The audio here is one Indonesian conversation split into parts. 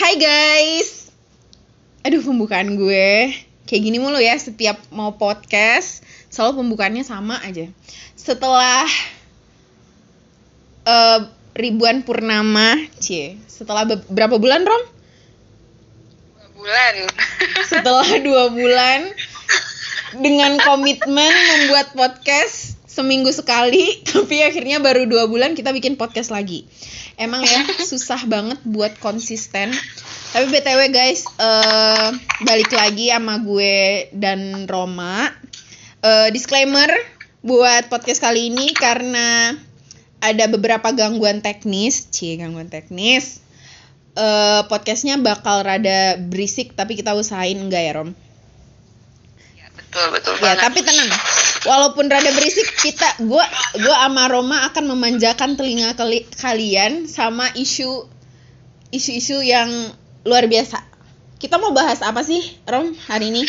Hai guys. Aduh pembukaan gue kayak gini mulu ya setiap mau podcast selalu pembukaannya sama aja. Setelah uh, ribuan purnama, cie. Setelah berapa bulan Rom? Dua bulan. Setelah dua bulan dengan komitmen membuat podcast seminggu sekali, tapi akhirnya baru dua bulan kita bikin podcast lagi emang ya susah banget buat konsisten. Tapi btw guys uh, balik lagi sama gue dan Roma. Uh, disclaimer buat podcast kali ini karena ada beberapa gangguan teknis. Cie gangguan teknis. Uh, podcastnya bakal rada berisik tapi kita usahain enggak ya Rom betul betul ya banget. tapi tenang walaupun rada berisik kita gua gua sama Roma akan memanjakan telinga kali, kalian sama isu isu-isu yang luar biasa. Kita mau bahas apa sih, Rom, hari ini?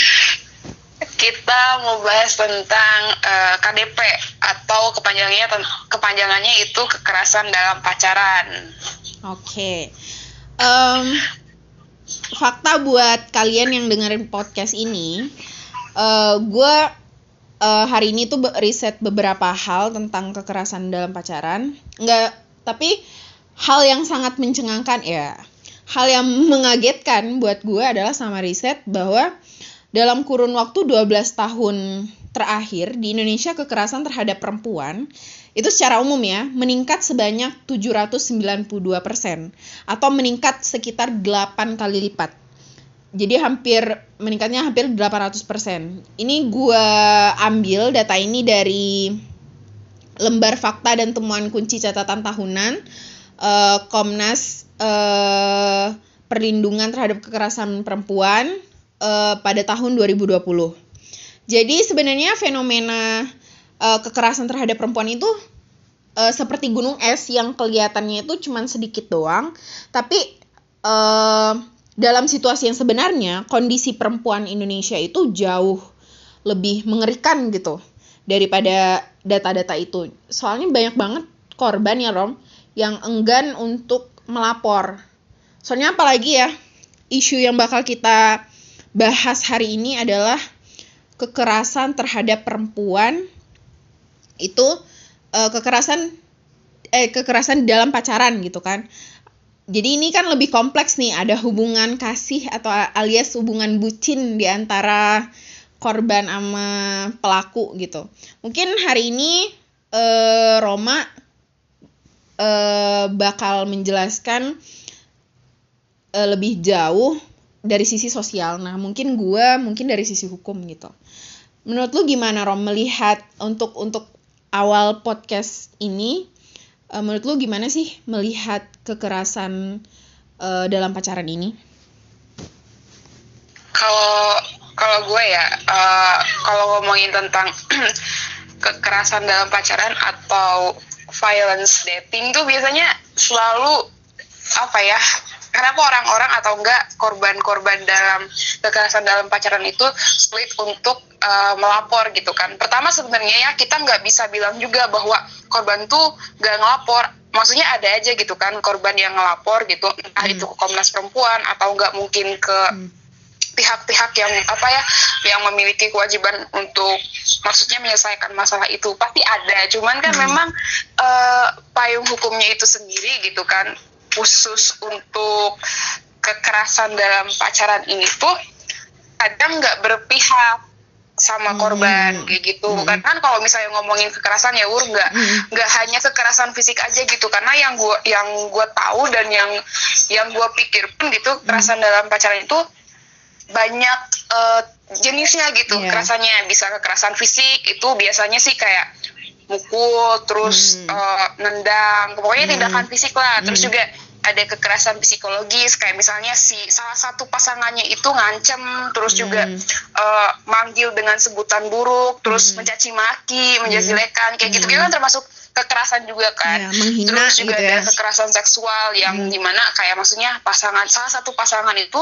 Kita mau bahas tentang uh, eh, KDP atau kepanjangannya kepanjangannya itu kekerasan dalam pacaran. Oke. Okay. Um, fakta buat kalian yang dengerin podcast ini, uh, eh, gue uh, hari ini tuh riset beberapa hal tentang kekerasan dalam pacaran. Enggak, tapi hal yang sangat mencengangkan ya. Hal yang mengagetkan buat gue adalah sama riset bahwa dalam kurun waktu 12 tahun terakhir di Indonesia kekerasan terhadap perempuan itu secara umum ya meningkat sebanyak 792% atau meningkat sekitar 8 kali lipat jadi hampir meningkatnya hampir 800%. Ini gue ambil data ini dari lembar fakta dan temuan kunci catatan tahunan uh, Komnas uh, Perlindungan terhadap Kekerasan Perempuan uh, pada tahun 2020. Jadi sebenarnya fenomena uh, kekerasan terhadap perempuan itu uh, seperti gunung es yang kelihatannya itu cuma sedikit doang, tapi uh, dalam situasi yang sebenarnya kondisi perempuan Indonesia itu jauh lebih mengerikan gitu daripada data-data itu. Soalnya banyak banget korban ya Rom yang enggan untuk melapor. Soalnya apalagi ya isu yang bakal kita bahas hari ini adalah kekerasan terhadap perempuan itu uh, kekerasan eh kekerasan dalam pacaran gitu kan jadi ini kan lebih kompleks nih, ada hubungan kasih atau alias hubungan bucin di antara korban sama pelaku gitu. Mungkin hari ini eh, Roma eh, bakal menjelaskan eh, lebih jauh dari sisi sosial. Nah, mungkin gue mungkin dari sisi hukum gitu. Menurut lu gimana Rom melihat untuk untuk awal podcast ini uh, menurut lu gimana sih melihat kekerasan uh, dalam pacaran ini? Kalau kalau gue ya, uh, kalau ngomongin tentang kekerasan dalam pacaran atau violence dating tuh biasanya selalu apa ya kenapa orang-orang atau enggak korban-korban dalam kekerasan dalam pacaran itu split untuk uh, melapor gitu kan. Pertama sebenarnya ya kita nggak bisa bilang juga bahwa korban tuh nggak ngelapor. Maksudnya ada aja gitu kan korban yang ngelapor gitu entah hmm. itu ke Komnas Perempuan atau nggak mungkin ke hmm. pihak-pihak yang apa ya yang memiliki kewajiban untuk maksudnya menyelesaikan masalah itu. Pasti ada cuman kan hmm. memang uh, payung hukumnya itu sendiri gitu kan khusus untuk kekerasan dalam pacaran ini tuh kadang nggak berpihak sama hmm. korban hmm. kayak gitu hmm. kan kalau misalnya ngomongin kekerasan ya ur nggak nggak hmm. hanya kekerasan fisik aja gitu karena yang gua yang gua tahu dan yang yang gua pikir pun gitu hmm. kekerasan dalam pacaran itu banyak uh, jenisnya gitu yeah. kekerasannya bisa kekerasan fisik itu biasanya sih kayak mukul terus hmm. uh, nendang pokoknya hmm. tindakan fisik lah terus hmm. juga ada kekerasan psikologis kayak misalnya si salah satu pasangannya itu ngancem terus hmm. juga uh, manggil dengan sebutan buruk terus hmm. mencaci maki menjelekan kayak gitu gitu kan termasuk kekerasan juga kan ya, menghina terus juga gitu ya. ada kekerasan seksual yang hmm. di mana kayak maksudnya pasangan salah satu pasangan itu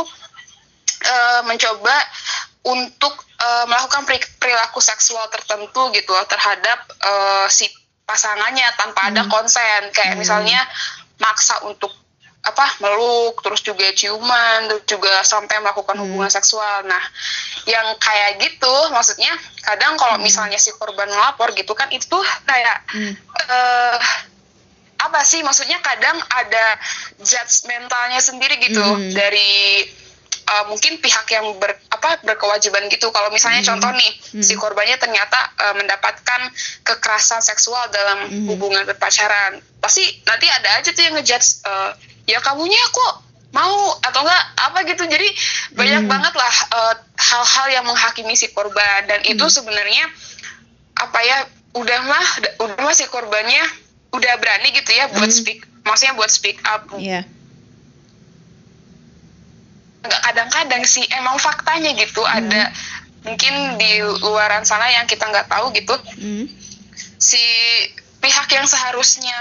uh, mencoba untuk uh, melakukan perilaku seksual tertentu gitu loh terhadap uh, si pasangannya tanpa ada hmm. konsen kayak hmm. misalnya maksa untuk apa meluk terus juga ciuman terus juga sampai melakukan Hmm. hubungan seksual nah yang kayak gitu maksudnya kadang kalau Hmm. misalnya si korban melapor gitu kan itu kayak Hmm. eh apa sih maksudnya kadang ada judgmentalnya sendiri gitu Hmm. dari eh, mungkin pihak yang ber, apa berkewajiban gitu kalau misalnya Hmm. contoh nih Hmm. si korbannya ternyata eh, mendapatkan kekerasan seksual dalam Hmm. hubungan berpacaran pasti nanti ada aja tuh yang ngejudge eh, ya kamunya kok mau atau enggak apa gitu jadi banyak Hmm. banget lah eh, hal-hal yang menghakimi si korban dan itu Hmm. sebenarnya apa ya udah mah udah mah si korbannya udah berani gitu ya buat Hmm. speak maksudnya buat speak up Iya. Nggak kadang-kadang sih emang faktanya gitu Hmm. ada mungkin di luaran sana yang kita nggak tahu gitu Hmm. si pihak yang seharusnya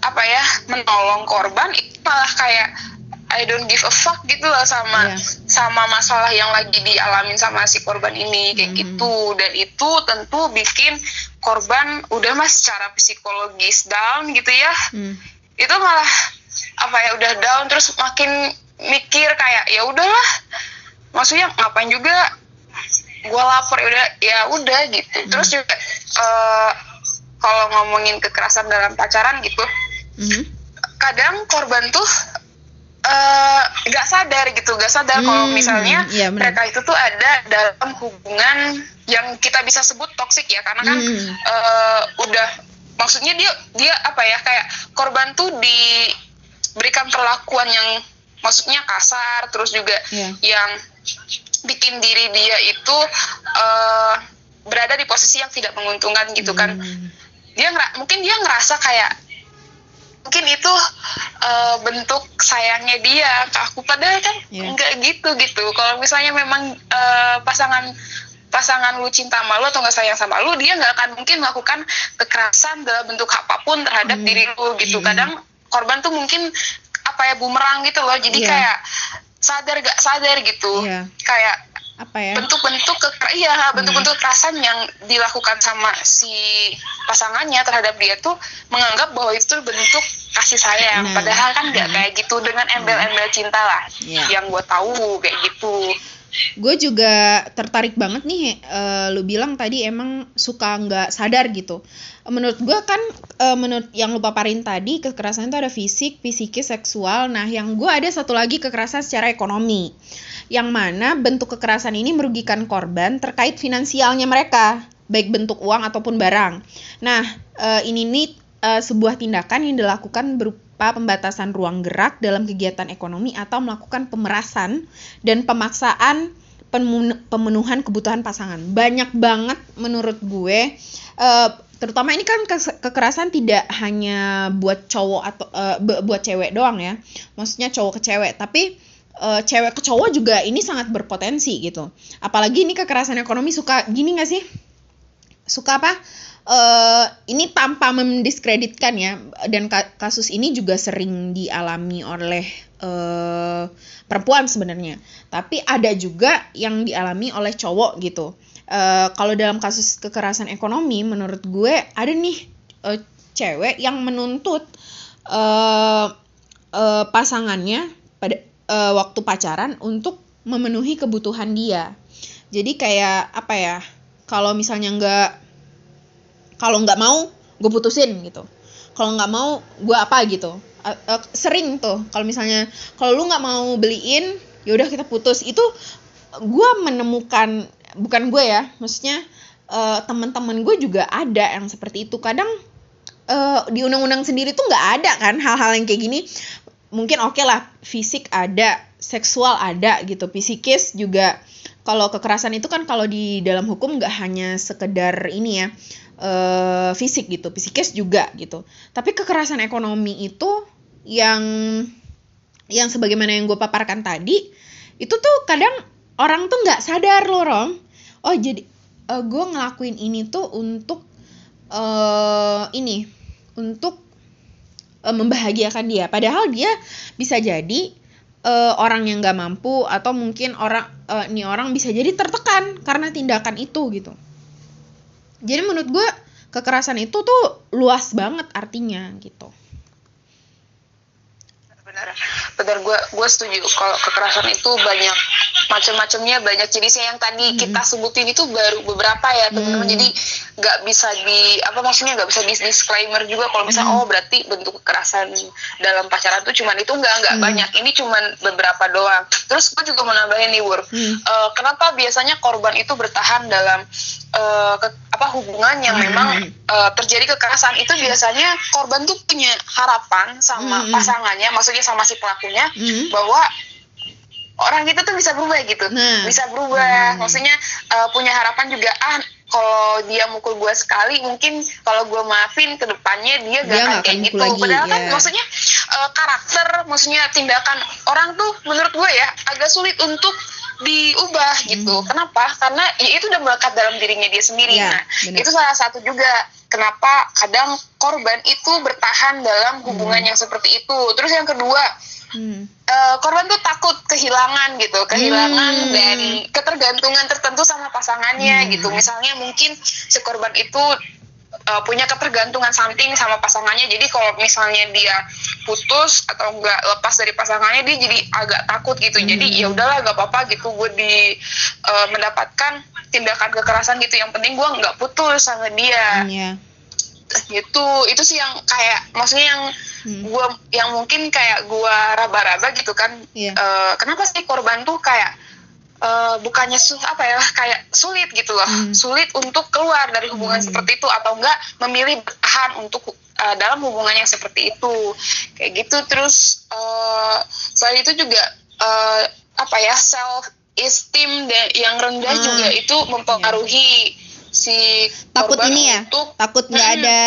apa ya menolong korban itu malah kayak I don't give a fuck gitu lah sama Iya. sama masalah yang lagi dialamin sama si korban ini kayak Mhm. gitu dan itu tentu bikin korban udah mas secara psikologis down gitu ya Hmm. itu malah apa ya udah down terus makin mikir kayak ya udahlah maksudnya ngapain juga gue lapor ya udah ya udah gitu terus juga eh, kalau ngomongin kekerasan dalam pacaran gitu Hmm. kadang korban tuh eh, nggak sadar gitu nggak sadar kalau Hmm, misalnya iya, benar. mereka itu tuh ada dalam hubungan yang kita bisa sebut toksik ya karena kan Hmm. eh, udah maksudnya dia dia apa ya kayak korban tuh diberikan perlakuan yang maksudnya kasar terus juga Iya. yang bikin diri dia itu eh, berada di posisi yang tidak menguntungkan gitu kan Hmm. dia mungkin dia ngerasa kayak mungkin itu eh, bentuk sayangnya dia ke aku padahal kan Iya. enggak gitu gitu kalau misalnya memang eh, pasangan pasangan lu cinta sama lu atau nggak sayang sama lu dia nggak akan mungkin melakukan kekerasan dalam bentuk apa pun terhadap Hmm. diri lu gitu Hmm. kadang korban tuh mungkin apa ya bumerang gitu loh jadi Iya. kayak sadar gak sadar gitu Iya. kayak Apa ya? bentuk-bentuk ke iya bentuk-bentuk kekerasan yang dilakukan sama si pasangannya terhadap dia tuh menganggap bahwa itu bentuk kasih sayang Nah. padahal kan nggak Hmm. kayak gitu dengan embel-embel cinta lah Iya. yang gue tahu kayak gitu gue juga tertarik banget nih eh, lu bilang tadi emang suka nggak sadar gitu. Menurut gue kan eh, menurut yang lu paparin tadi kekerasan itu ada fisik psikis seksual. Nah yang gue ada satu lagi kekerasan secara ekonomi yang mana bentuk kekerasan ini merugikan korban terkait finansialnya mereka baik bentuk uang ataupun barang. Nah eh, ini nih eh, sebuah tindakan yang dilakukan berupa pembatasan ruang gerak dalam kegiatan ekonomi atau melakukan pemerasan dan pemaksaan pemenuhan kebutuhan pasangan. Banyak banget menurut gue eh, terutama ini kan kekerasan tidak hanya buat cowok atau bu- buat cewek doang ya. Maksudnya cowok ke cewek, tapi eh, cewek ke cowok juga ini sangat berpotensi gitu. Apalagi ini kekerasan ekonomi suka gini gak sih? Suka apa? Eh ini tanpa mendiskreditkan ya dan ka- kasus ini juga sering dialami oleh eh, perempuan sebenarnya. Tapi ada juga yang dialami oleh cowok gitu. Eh, kalau dalam kasus kekerasan ekonomi menurut gue ada nih eh, cewek yang menuntut eh eh, pasangannya pada eh, waktu pacaran untuk memenuhi kebutuhan dia. Jadi kayak apa ya kalau misalnya nggak kalau nggak mau gue putusin gitu. Kalau nggak mau gue apa gitu. Eh, eh, sering tuh kalau misalnya kalau lu nggak mau beliin yaudah kita putus. Itu gue menemukan bukan gue ya maksudnya eh, teman-teman gue juga ada yang seperti itu. Kadang eh, di undang-undang sendiri tuh nggak ada kan hal-hal yang kayak gini. Mungkin oke lah fisik ada seksual ada gitu. Psikis juga kalau kekerasan itu kan kalau di dalam hukum nggak hanya sekedar ini ya eh, fisik gitu psikis juga gitu. Tapi kekerasan ekonomi itu yang yang sebagaimana yang gue paparkan tadi itu tuh kadang orang tuh nggak sadar loh rom. Oh jadi gue ngelakuin ini tuh untuk eh ini untuk eh, membahagiakan dia. Padahal dia bisa jadi eh, orang yang nggak mampu atau mungkin orang eh, nih orang bisa jadi tertekan karena tindakan itu gitu jadi menurut gue kekerasan itu tuh luas banget artinya gitu. Benar. Benar gue gue setuju. Kalau kekerasan itu banyak macam-macamnya banyak jenisnya. Yang tadi hmm. kita sebutin itu baru beberapa ya teman-teman. Hmm. jadi nggak bisa di apa maksudnya nggak bisa di disclaimer juga kalau misalnya hmm. oh berarti bentuk kekerasan dalam pacaran tuh cuman itu nggak nggak hmm. banyak ini cuman beberapa doang terus gue juga mau nambahin nih Wur hmm. uh, kenapa biasanya korban itu bertahan dalam uh, ke, apa hubungan yang hmm. memang uh, terjadi kekerasan itu biasanya korban tuh punya harapan sama hmm. pasangannya maksudnya sama si pelakunya hmm. bahwa orang itu tuh bisa berubah gitu nah. bisa berubah hmm. maksudnya uh, punya harapan juga ah kalau dia mukul gue sekali mungkin kalau gue maafin ke depannya dia, dia gak akan kayak gitu lagi, padahal kan ya. maksudnya uh, karakter maksudnya tindakan orang tuh menurut gue ya agak sulit untuk diubah gitu. Hmm. Kenapa? Karena ya itu udah melekat dalam dirinya dia sendiri. Ya, nah, bener. itu salah satu juga kenapa kadang korban itu bertahan dalam hubungan hmm. yang seperti itu. Terus yang kedua, hmm. uh, korban tuh takut kehilangan gitu, kehilangan hmm. dari ketergantungan tertentu sama pasangannya hmm. gitu. Misalnya mungkin si korban itu uh, punya ketergantungan something sama pasangannya jadi kalau misalnya dia putus atau enggak lepas dari pasangannya dia jadi agak takut gitu hmm. jadi ya udahlah gak apa-apa gitu gue di uh, mendapatkan tindakan kekerasan gitu yang penting gue nggak putus sama dia hmm, yeah. Gitu itu sih yang kayak maksudnya yang hmm. gue yang mungkin kayak gue raba-raba gitu kan yeah. Iya. uh, kenapa sih korban tuh kayak uh, bukannya su apa ya kayak sulit gitu loh hmm. sulit untuk keluar dari hubungan hmm. seperti itu atau enggak memilih bertahan untuk uh, dalam hubungan yang seperti itu kayak gitu terus uh, selain itu juga uh, apa ya self esteem yang rendah hmm. juga itu mempengaruhi yeah. Si takut ini ya untuk, takut nggak hmm. ada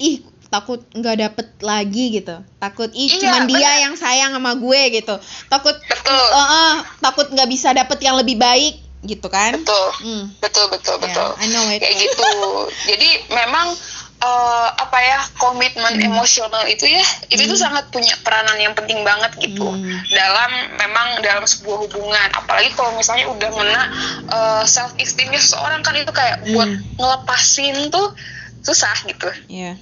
ih takut nggak dapet lagi gitu takut ih iya, cuman dia bener. yang sayang sama gue gitu takut betul uh, uh, takut nggak bisa dapet yang lebih baik gitu kan betul hmm. betul betul yeah, betul I know it. kayak gitu jadi memang uh, apa ya komitmen hmm. emosional itu ya itu hmm. tuh sangat punya peranan yang penting banget gitu hmm. dalam memang dalam sebuah hubungan apalagi kalau misalnya udah ngena uh, self esteemnya seseorang kan itu kayak hmm. buat ngelepasin tuh susah gitu yeah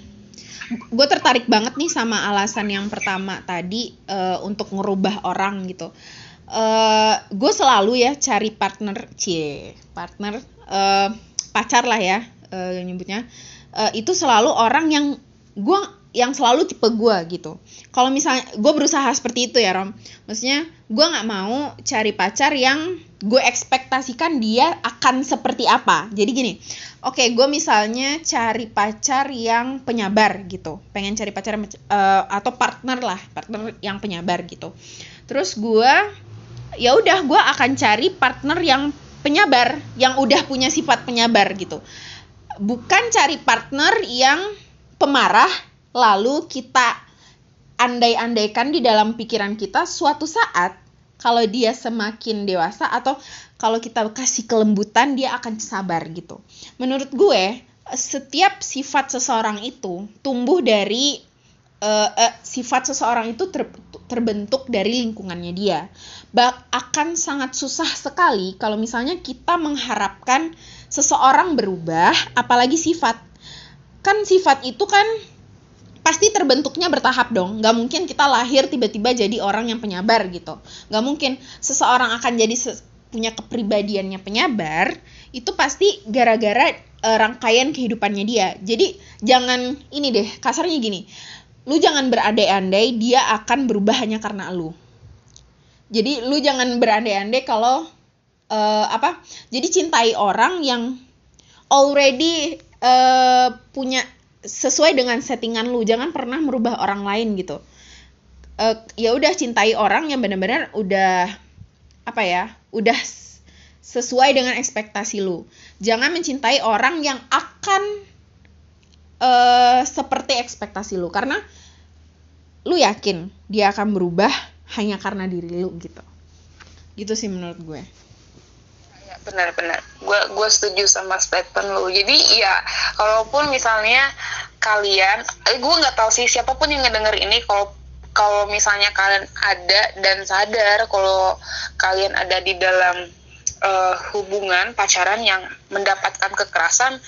gue tertarik banget nih sama alasan yang pertama tadi uh, untuk ngerubah orang gitu uh, gue selalu ya cari partner cie partner uh, pacar lah ya uh, nyebutnya uh, itu selalu orang yang gue yang selalu tipe gue gitu. Kalau misalnya gue berusaha seperti itu ya rom. Maksudnya gue nggak mau cari pacar yang gue ekspektasikan dia akan seperti apa. Jadi gini oke okay, gue misalnya cari pacar yang penyabar gitu. Pengen cari pacar uh, atau partner lah partner yang penyabar gitu. Terus gue ya udah gue akan cari partner yang penyabar yang udah punya sifat penyabar gitu bukan cari partner yang pemarah lalu kita andai-andaikan di dalam pikiran kita suatu saat kalau dia semakin dewasa atau kalau kita kasih kelembutan dia akan sabar gitu. Menurut gue setiap sifat seseorang itu tumbuh dari uh, uh, sifat seseorang itu ter, terbentuk dari lingkungannya dia. Bak akan sangat susah sekali kalau misalnya kita mengharapkan seseorang berubah, apalagi sifat. Kan sifat itu kan pasti terbentuknya bertahap dong. Nggak mungkin kita lahir tiba-tiba jadi orang yang penyabar gitu. Nggak mungkin seseorang akan jadi se punya kepribadiannya penyabar itu pasti gara-gara uh, rangkaian kehidupannya dia. Jadi jangan ini deh kasarnya gini. Lu jangan berandai-andai dia akan berubah hanya karena lu. Jadi lu jangan berandai-andai kalau uh, apa? Jadi cintai orang yang already uh, punya sesuai dengan settingan lu. Jangan pernah merubah orang lain gitu. Uh, ya udah cintai orang yang benar-benar udah apa ya udah sesuai dengan ekspektasi lu. Jangan mencintai orang yang akan uh, seperti ekspektasi lu. Karena lu yakin dia akan berubah hanya karena diri lu gitu. Gitu sih menurut gue benar-benar gue gue setuju sama statement lu. Jadi ya kalaupun misalnya kalian eh, gue nggak tahu sih siapa pun yang ngedenger ini kalau kalau misalnya kalian ada dan sadar kalau kalian ada di dalam uh, hubungan pacaran yang mendapatkan kekerasan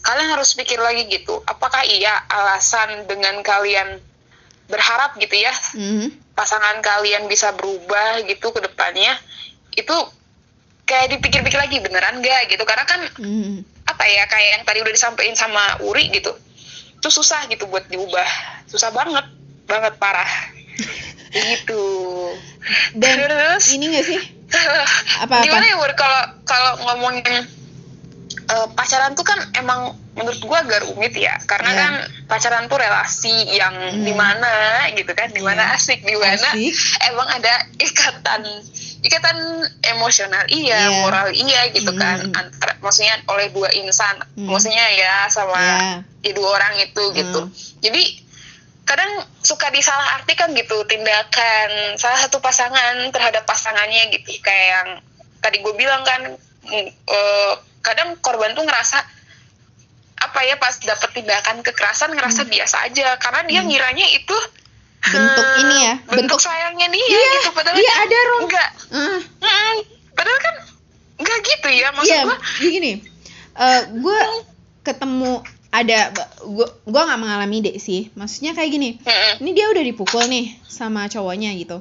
kalian harus pikir lagi gitu. Apakah iya alasan dengan kalian berharap gitu ya? Mm-hmm. pasangan kalian bisa berubah gitu ke depannya? Itu kayak dipikir-pikir lagi beneran gak gitu karena kan Hmm. apa ya kayak yang tadi udah disampaikan sama Uri gitu itu susah gitu buat diubah susah banget banget parah gitu Dan terus ini gak sih? Apa-apa? gimana ya Ur kalau kalau ngomongin eh, pacaran tuh kan emang menurut gua agak rumit ya karena Iya. kan pacaran tuh relasi yang Hmm. di mana gitu kan di mana Iya. asik di mana Asik. emang ada ikatan ikatan emosional iya Iya. moral iya gitu Hmm. kan antara maksudnya oleh dua insan Hmm. maksudnya ya sama Iya. ya, dua orang itu gitu Hmm. jadi kadang suka disalahartikan gitu tindakan salah satu pasangan terhadap pasangannya gitu kayak yang tadi gue bilang kan mm, eh, kadang korban tuh ngerasa apa ya pas dapet tindakan kekerasan ngerasa biasa aja karena dia ngiranya itu Hmm. Bentuk eh, ini ya, bentuk, bentuk- sayangnya dia Iya, gitu padahal iya kan ada, Rom. enggak Ah. Mm-mm. padahal kan enggak gitu ya maksud Iya, gue gini. eh gue ketemu ada gue gue nggak mengalami deh sih. Maksudnya kayak gini. Mm-mm. Ini dia udah dipukul nih sama cowoknya gitu.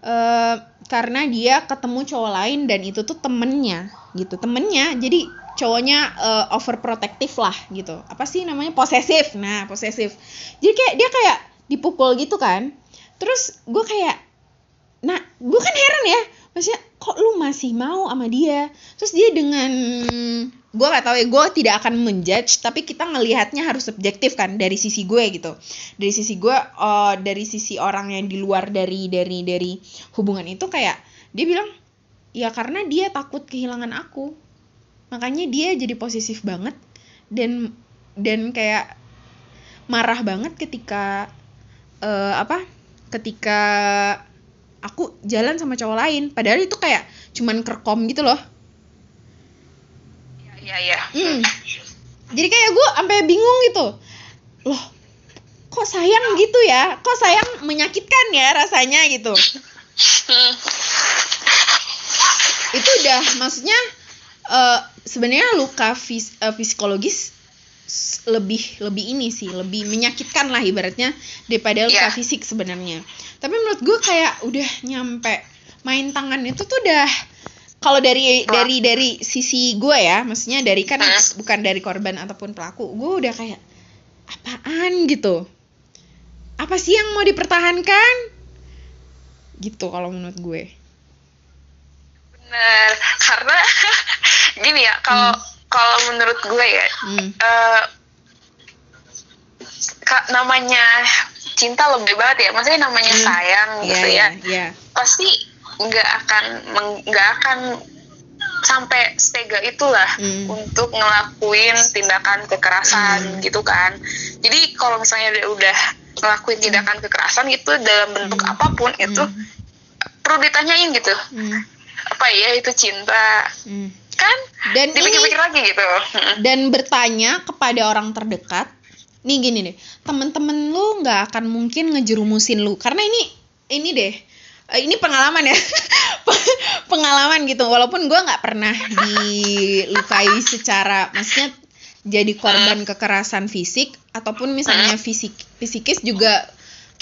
eh karena dia ketemu cowok lain dan itu tuh temennya gitu. Temennya jadi cowoknya eh, overprotective lah gitu. Apa sih namanya? Posesif. Nah, posesif. Jadi kayak dia kayak dipukul gitu kan. Terus gue kayak Nah, gue kan heran ya, maksudnya kok lu masih mau sama dia? Terus dia dengan, gue gak tahu ya, gue tidak akan menjudge, tapi kita ngelihatnya harus subjektif kan dari sisi gue gitu. Dari sisi gue, eh, dari sisi orang yang di luar dari dari dari hubungan itu kayak dia bilang, ya karena dia takut kehilangan aku, makanya dia jadi posesif banget dan dan kayak marah banget ketika eh, apa? Ketika aku jalan sama cowok lain padahal itu kayak cuman kerkom gitu loh iya iya Hmm. jadi kayak gue sampai bingung gitu loh kok sayang gitu ya kok sayang menyakitkan ya rasanya gitu itu udah maksudnya eh, sebenarnya luka fis- eh, psikologis lebih lebih ini sih lebih menyakitkan lah ibaratnya daripada luka Iya. fisik sebenarnya. Tapi menurut gue kayak udah nyampe main tangan itu tuh udah kalau dari dari dari sisi gue ya maksudnya dari kan Hmm. bukan dari korban ataupun pelaku gue udah kayak apaan? gitu. Apa sih yang mau dipertahankan? Gitu kalau menurut gue. Bener, karena gini ya, kalau kalau menurut gue ya, hmm. eh, ka- namanya cinta lebih banget ya, maksudnya namanya Hmm. sayang Iya, gitu iya, ya, iya. pasti nggak akan nggak akan sampai setega itulah Hmm. untuk ngelakuin tindakan kekerasan Hmm. gitu kan. Jadi kalau misalnya dia udah ngelakuin tindakan kekerasan itu dalam bentuk Hmm. apa pun itu Hmm. perlu ditanyain gitu Hmm. apa ya itu cinta Hmm. Kan Dan dipikir-pikir lagi gitu dan bertanya kepada orang terdekat. Nih gini deh, temen-temen lu nggak akan mungkin ngejerumusin lu karena ini ini deh. eh, Ini pengalaman ya, pengalaman gitu. Walaupun gua nggak pernah dilukai secara, maksudnya jadi korban kekerasan fisik ataupun misalnya fisik fisikis juga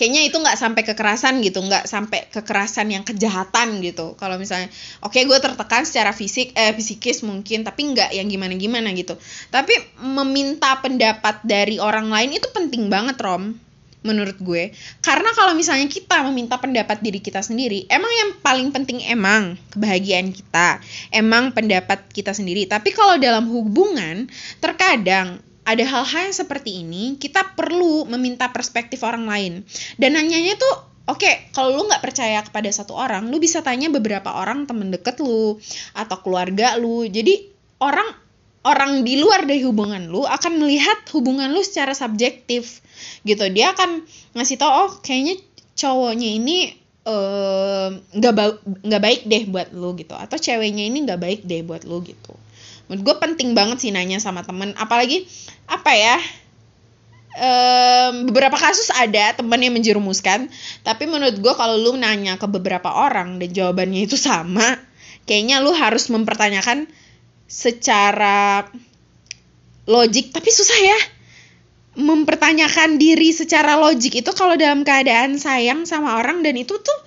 kayaknya itu nggak sampai kekerasan gitu nggak sampai kekerasan yang kejahatan gitu. Kalau misalnya oke gue tertekan secara fisik eh fisikis mungkin tapi nggak yang gimana gimana gitu. Tapi meminta pendapat dari orang lain itu penting banget rom menurut gue. Karena kalau misalnya kita meminta pendapat diri kita sendiri emang yang paling penting emang kebahagiaan kita emang pendapat kita sendiri. Tapi kalau dalam hubungan terkadang ada hal-hal yang seperti ini kita perlu meminta perspektif orang lain. Dan nanyanya tuh oke kalau lu nggak percaya kepada satu orang lu bisa tanya beberapa orang temen deket lu atau keluarga lu. Jadi orang orang di luar dari hubungan lu akan melihat hubungan lu secara subjektif. Gitu. Dia akan ngasih tau oh kayaknya cowoknya ini eh, nggak ba- nggak baik deh buat lu gitu. Atau ceweknya ini nggak baik deh buat lu gitu menurut gue penting banget sih nanya sama temen. Apalagi apa ya em, beberapa kasus ada teman yang menjerumuskan. Tapi menurut gue kalau lu nanya ke beberapa orang dan jawabannya itu sama kayaknya lu harus mempertanyakan secara logik. Tapi susah ya mempertanyakan diri secara logik. Itu kalau dalam keadaan sayang sama orang dan itu tuh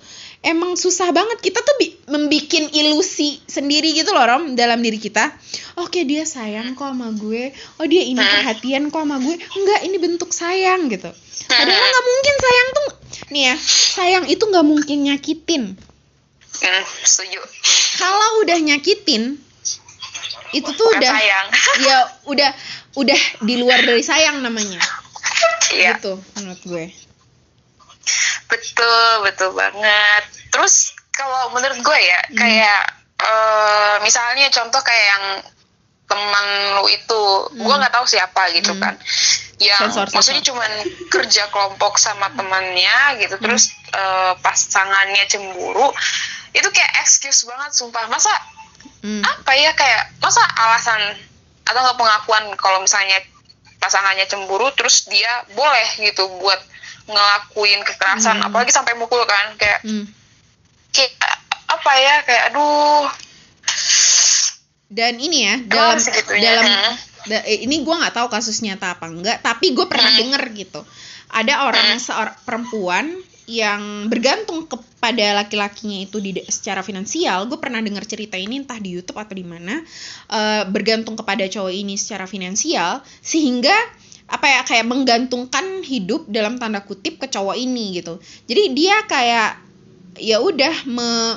emang susah banget. Kita tuh bi membikin ilusi sendiri gitu loh Rom dalam diri kita. Oke dia sayang kok sama gue. Oh dia ini perhatian kok sama gue. Enggak ini bentuk sayang gitu. Padahal nggak mungkin sayang tuh nih ya sayang itu nggak mungkin nyakitin. Hmm, setuju. kalau udah nyakitin itu tuh Bukan udah sayang. ya udah udah di luar dari sayang namanya. Iya. gitu menurut gue Betul, betul banget. Terus kalau menurut gue ya, Hmm. kayak eh, misalnya contoh kayak yang teman lu itu, gue nggak tahu siapa gitu Hmm. kan, yang Sensor, sensor. maksudnya cuman kerja kelompok sama temannya gitu, Hmm. terus eh, pasangannya cemburu, itu kayak excuse banget, sumpah. Masa Hmm. apa ya kayak masa alasan atau nggak pengakuan kalau misalnya pasangannya cemburu terus dia boleh gitu buat ngelakuin kekerasan Hmm. apalagi sampai mukul kan kayak Hmm. kayak apa ya kayak aduh dan ini ya dalam dalam Hmm. da- eh, ini gue nggak tahu kasus nyata apa enggak tapi gue pernah Hmm. denger gitu ada orang seorang perempuan yang bergantung kepada laki-lakinya itu di secara finansial gue pernah dengar cerita ini entah di YouTube atau di mana eh, bergantung kepada cowok ini secara finansial sehingga apa ya kayak menggantungkan hidup dalam tanda kutip ke cowok ini gitu. Jadi dia kayak ya udah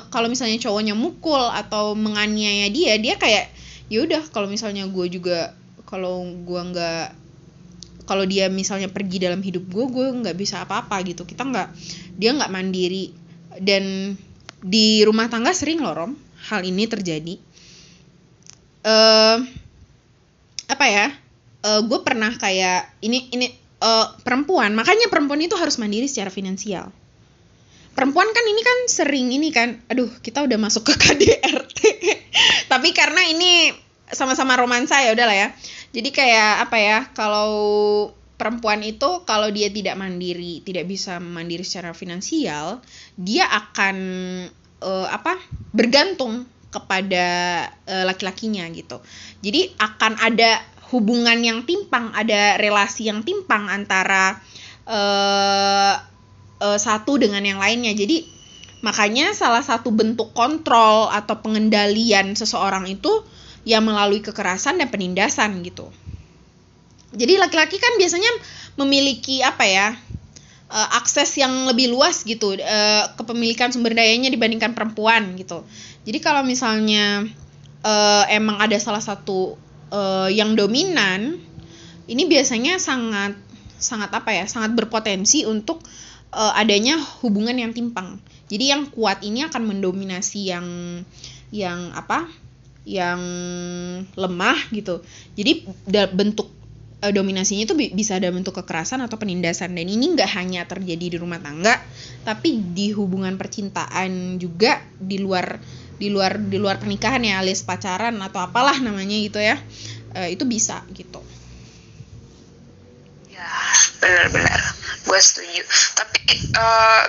kalau misalnya cowoknya mukul atau menganiaya dia dia kayak ya udah kalau misalnya gue juga kalau gue nggak kalau dia misalnya pergi dalam hidup gue gue nggak bisa apa-apa gitu. Kita nggak dia nggak mandiri. Dan di rumah tangga sering loh rom hal ini terjadi. Eh apa ya gue pernah kayak ini ini eh, perempuan. Makanya perempuan itu harus mandiri secara finansial. Perempuan kan ini kan sering ini kan aduh kita udah masuk ke KDRT tapi karena ini sama-sama romansa ya udahlah ya. Jadi kayak apa ya kalau perempuan itu kalau dia tidak mandiri tidak bisa mandiri secara finansial dia akan eh, apa bergantung kepada eh, laki-lakinya gitu. Jadi akan ada hubungan yang timpang ada relasi yang timpang antara eh eh, satu dengan yang lainnya. Jadi makanya salah satu bentuk kontrol atau pengendalian seseorang itu ya melalui kekerasan dan penindasan gitu. Jadi laki-laki kan biasanya memiliki apa ya? eh, akses yang lebih luas gitu kepemilikan sumber dayanya dibandingkan perempuan gitu. Jadi kalau misalnya emang ada salah satu eh, yang dominan, ini biasanya sangat sangat apa ya? Sangat berpotensi untuk eh, adanya hubungan yang timpang. Jadi yang kuat ini akan mendominasi yang yang apa? Yang lemah gitu. Jadi bentuk eh, dominasinya itu bi- bisa ada bentuk kekerasan atau penindasan dan ini nggak hanya terjadi di rumah tangga, tapi di hubungan percintaan juga di luar di luar di luar pernikahan ya alias pacaran atau apalah namanya gitu ya. Eh, itu bisa gitu. ya benar-benar gue setuju tapi eh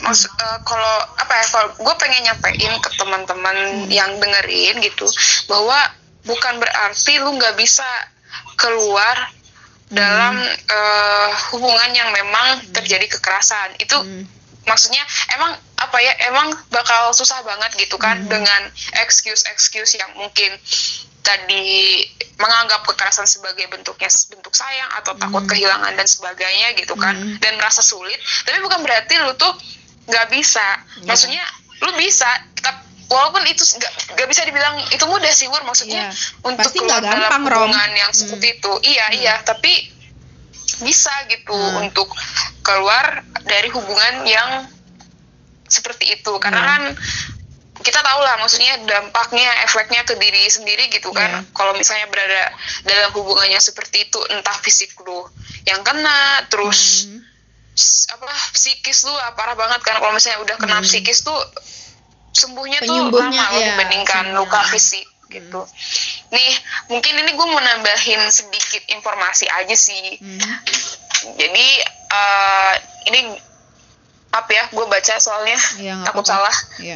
maksud eh, kalau apa ya kalau gue pengen nyampein ke teman-teman yang dengerin gitu bahwa bukan berarti lu nggak bisa keluar dalam eh, hubungan yang memang terjadi kekerasan itu Hmm. maksudnya emang apa ya emang bakal susah banget gitu kan dengan excuse excuse yang mungkin tadi menganggap kekerasan sebagai bentuknya bentuk sayang atau takut kehilangan dan sebagainya gitu kan Hmm. dan merasa sulit tapi bukan berarti lu tuh nggak bisa maksudnya lu bisa tap- walaupun itu nggak bisa dibilang itu mudah sih Wur maksudnya Iya. untuk Pasti keluar dalam gampang, Rom. hubungan yang Hmm. seperti itu iya iya tapi bisa gitu Hmm. untuk keluar dari hubungan yang seperti itu karena Hmm. kan kita tahu lah maksudnya dampaknya efeknya ke diri sendiri gitu kan Iya. kalau misalnya berada dalam hubungannya seperti itu entah fisik lu yang kena terus Hmm. s- apa psikis lu ah, parah banget kan kalau misalnya udah kena Hmm. psikis tuh sembuhnya tuh lama iya, dibandingkan luka fisik gitu nih mungkin ini gue mau nambahin sedikit informasi aja sih Hmm. jadi eh, ini apa ya gue baca soalnya nggak takut apa-apa. salah.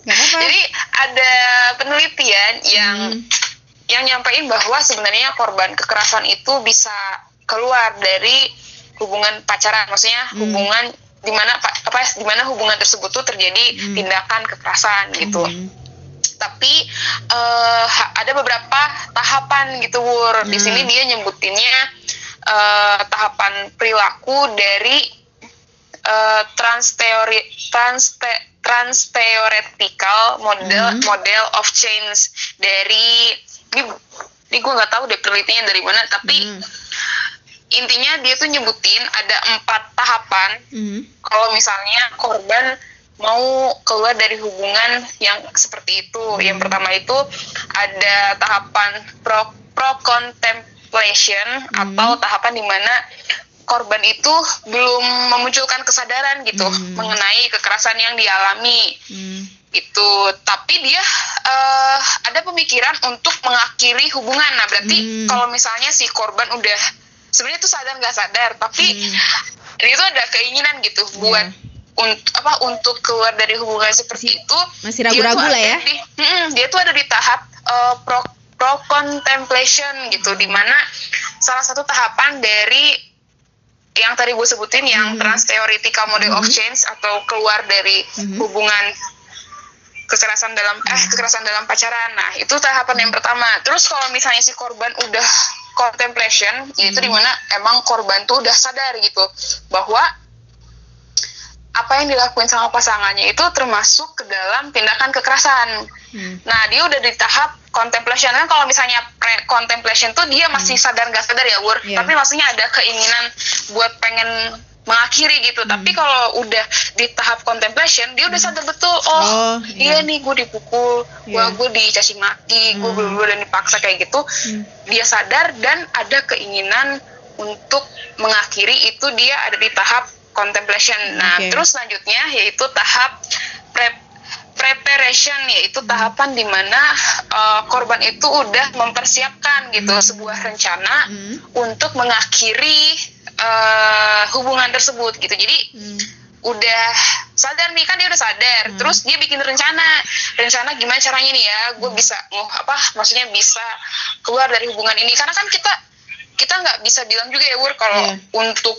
Gak apa-apa. jadi ada penelitian yang Hmm. yang nyampein bahwa sebenarnya korban kekerasan itu bisa keluar dari hubungan pacaran maksudnya Hmm. hubungan di mana pa- apa di mana hubungan tersebut tuh terjadi Hmm. tindakan kekerasan gitu Hmm. tapi ha- ada beberapa tahapan gitu Wur di Hmm. sini dia nyebutinnya eh, tahapan perilaku dari eh, transteori transte transteoretical model Hmm. model of change dari ini ini gue nggak tahu deh penelitiannya dari mana tapi Hmm. intinya dia tuh nyebutin ada empat tahapan Hmm. kalau misalnya korban mau keluar dari hubungan yang seperti itu. Yang pertama itu ada tahapan pro pro contemplation atau tahapan di mana korban itu belum memunculkan kesadaran gitu Hmm. mengenai kekerasan yang dialami Hmm. itu tapi dia eh, ada pemikiran untuk mengakhiri hubungan nah berarti Hmm. kalau misalnya si korban udah sebenarnya itu sadar nggak sadar tapi Hmm. itu ada keinginan gitu buat untuk apa untuk keluar dari hubungan seperti Masih- itu masih ragu-ragu lah ya. di- Mm-mm, dia tuh ada di tahap eh, pro pro contemplation gitu di mana salah satu tahapan dari yang tadi gue sebutin yang Hmm. trans theoretical model of Hmm. change atau keluar dari Mhm. hubungan kekerasan dalam Hmm. eh kekerasan dalam pacaran. Nah, itu tahapan yang pertama. Terus kalau misalnya si korban udah contemplation, yaitu Hmm. di mana emang korban tuh udah sadar gitu bahwa apa yang dilakuin sama pasangannya itu termasuk ke dalam tindakan kekerasan. Hmm. Nah, dia udah di tahap contemplation kan kalau misalnya pre contemplation tuh dia masih sadar nggak sadar ya, Wur. Iya. Tapi maksudnya ada keinginan buat pengen mengakhiri gitu. Hmm. Tapi kalau udah di tahap contemplation, dia udah sadar betul, oh, Oh, iya. iya nih gue dipukul, gua Iya. gue dicaci maki, gue Hmm. bener-bener dipaksa kayak gitu. Hmm. Dia sadar dan ada keinginan untuk mengakhiri itu dia ada di tahap contemplation. Nah, Oke. terus selanjutnya yaitu tahap prep preparation yaitu tahapan di mana uh, korban itu udah mempersiapkan gitu sebuah rencana Hmm. untuk mengakhiri uh, hubungan tersebut gitu. Jadi Hmm. udah sadar nih kan dia udah sadar Hmm. terus dia bikin rencana rencana gimana caranya nih ya gue bisa oh, apa maksudnya bisa keluar dari hubungan ini karena kan kita kita nggak bisa bilang juga ya Wur kalau Iya. untuk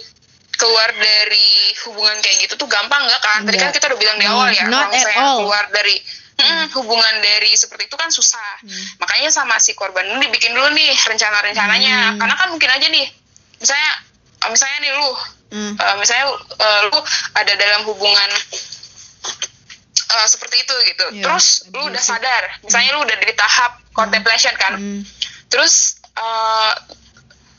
keluar dari hubungan kayak gitu tuh gampang nggak kan tadi kan Nggak. kita udah bilang di awal ya not kalau misalnya all. keluar dari mm, hubungan dari seperti itu kan susah Hmm. makanya sama si korban ini dibikin dulu nih rencana-rencananya Hmm. karena kan mungkin aja nih misalnya misalnya nih lu Hmm. Uh, misalnya uh, lu ada dalam hubungan uh, seperti itu gitu Iya, terus lu udah abusive. sadar misalnya lu udah di tahap contemplation kan Hmm. terus uh,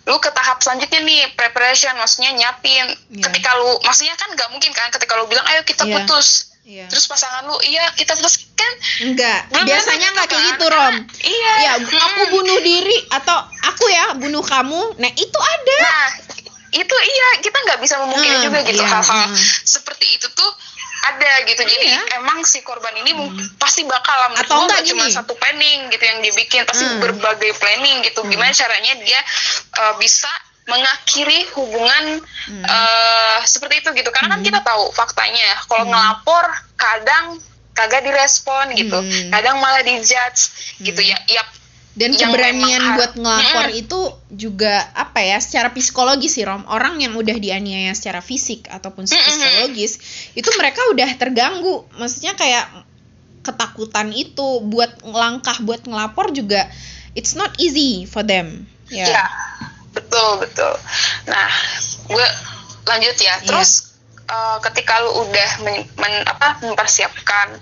lu ke tahap selanjutnya nih preparation maksudnya nyiapin Iya. ketika lu maksudnya kan nggak mungkin kan ketika lu bilang ayo kita Iya. putus Iya. terus pasangan lu iya kita putus kan Enggak, belum biasanya tentu nggak kayak kan. gitu, Rom. iya Ya, aku Mm. bunuh diri atau aku ya bunuh kamu. Nah, itu ada. Nah, itu iya kita nggak bisa memungkiri Hmm, juga gitu iya, hal-hal hmm. seperti itu tuh ada gitu. Jadi Iya. emang si korban ini mung- pasti bakal menurut Atau enggak nggak cuma satu planning gitu yang dibikin, pasti Hmm. berbagai planning gitu. Gimana caranya dia uh, bisa mengakhiri hubungan Hmm. uh, seperti itu gitu. Karena kan kita tahu faktanya kalau ngelapor kadang kagak direspon gitu, Hmm. kadang malah dijudge gitu ya. Ya Dan yang keberanian buat ngelapor Mm-mm. itu juga apa ya secara psikologis sih Rom orang yang udah dianiaya secara fisik ataupun psikologis itu mereka udah terganggu maksudnya kayak ketakutan itu buat langkah buat ngelapor juga it's not easy for them ya Ya, betul betul. Nah, gue lanjut ya. Iya. Terus eh, ketika lu udah men- men- apa, mempersiapkan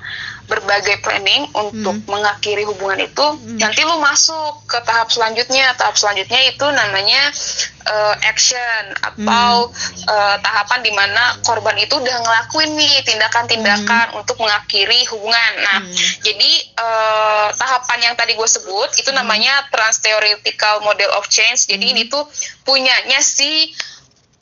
berbagai planning untuk Hmm. mengakhiri hubungan itu, nanti lu masuk ke tahap selanjutnya. Tahap selanjutnya itu namanya eh, action atau Hmm. eh, tahapan di mana korban itu udah ngelakuin nih tindakan-tindakan untuk mengakhiri hubungan. Nah, Hmm. jadi eh, tahapan yang tadi gue sebut itu namanya trans theoretical model of change. Jadi Hmm. ini tuh punyanya si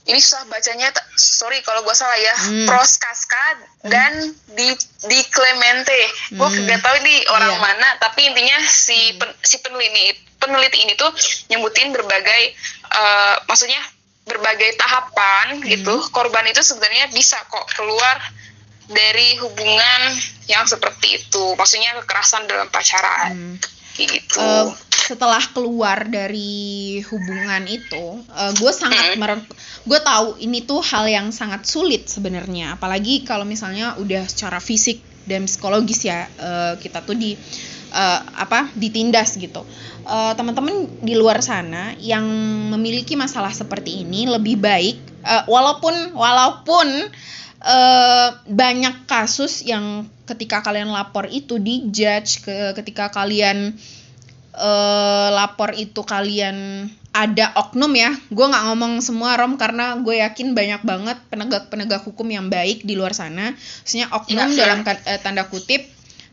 ini susah bacanya, sorry kalau gue salah ya. Hmm. Proskaska dan di di Clemente. Gue Hmm. nggak tahu nih orang Iya. mana, tapi intinya si pen- si peneliti peneliti ini tuh nyebutin berbagai eh, maksudnya berbagai tahapan Hmm. gitu. Korban itu sebenarnya bisa kok keluar dari hubungan yang seperti itu maksudnya kekerasan dalam pacaran Hmm. Gitu. uh, setelah keluar dari hubungan itu, uh, gue sangat mer gue tahu ini tuh hal yang sangat sulit sebenarnya, apalagi kalau misalnya udah secara fisik dan psikologis ya uh, kita tuh di uh, apa ditindas gitu. Uh, teman-teman di luar sana yang memiliki masalah seperti ini lebih baik uh, walaupun walaupun uh, banyak kasus yang ketika kalian lapor itu dijudge ke ketika kalian uh, lapor itu kalian ada oknum ya. Gue nggak ngomong semua rom karena gue yakin banyak banget penegak penegak hukum yang baik di luar sana. Maksudnya oknum ya, dalam uh, tanda kutip.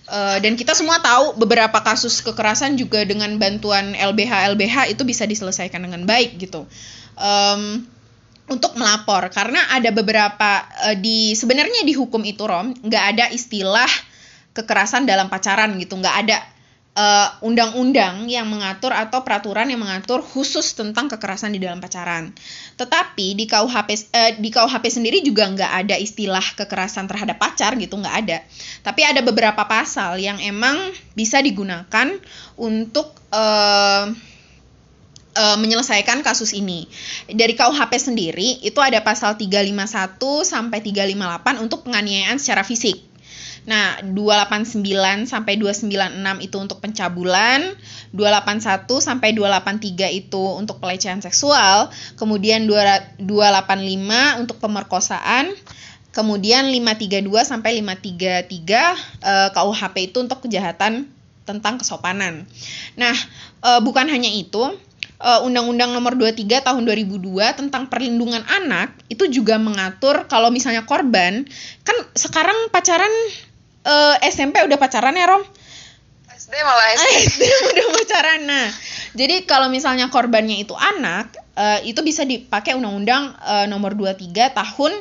Uh, dan kita semua tahu beberapa kasus kekerasan juga dengan bantuan LBH LBH itu bisa diselesaikan dengan baik gitu. Um, untuk melapor karena ada beberapa uh, di sebenarnya di hukum itu rom nggak ada istilah kekerasan dalam pacaran gitu nggak ada undang-undang uh, yang mengatur atau peraturan yang mengatur khusus tentang kekerasan di dalam pacaran. Tetapi di KUHP uh, di KUHP sendiri juga nggak ada istilah kekerasan terhadap pacar gitu nggak ada. Tapi ada beberapa pasal yang emang bisa digunakan untuk uh, uh, menyelesaikan kasus ini. Dari KUHP sendiri itu ada pasal 351 sampai 358 untuk penganiayaan secara fisik. Nah, 289 sampai 296 itu untuk pencabulan, 281 sampai 283 itu untuk pelecehan seksual, kemudian 285 untuk pemerkosaan, kemudian 532 sampai 533 eh, KUHP itu untuk kejahatan tentang kesopanan. Nah, eh, bukan hanya itu, uh, Undang-Undang Nomor 23 Tahun 2002 tentang perlindungan anak itu juga mengatur kalau misalnya korban kan sekarang pacaran uh, eh, SMP udah pacaran ya Rom? SD malah SD. SD udah pacaran. Nah, jadi kalau misalnya korbannya itu anak, uh, itu bisa dipakai Undang-Undang uh, Nomor 23 Tahun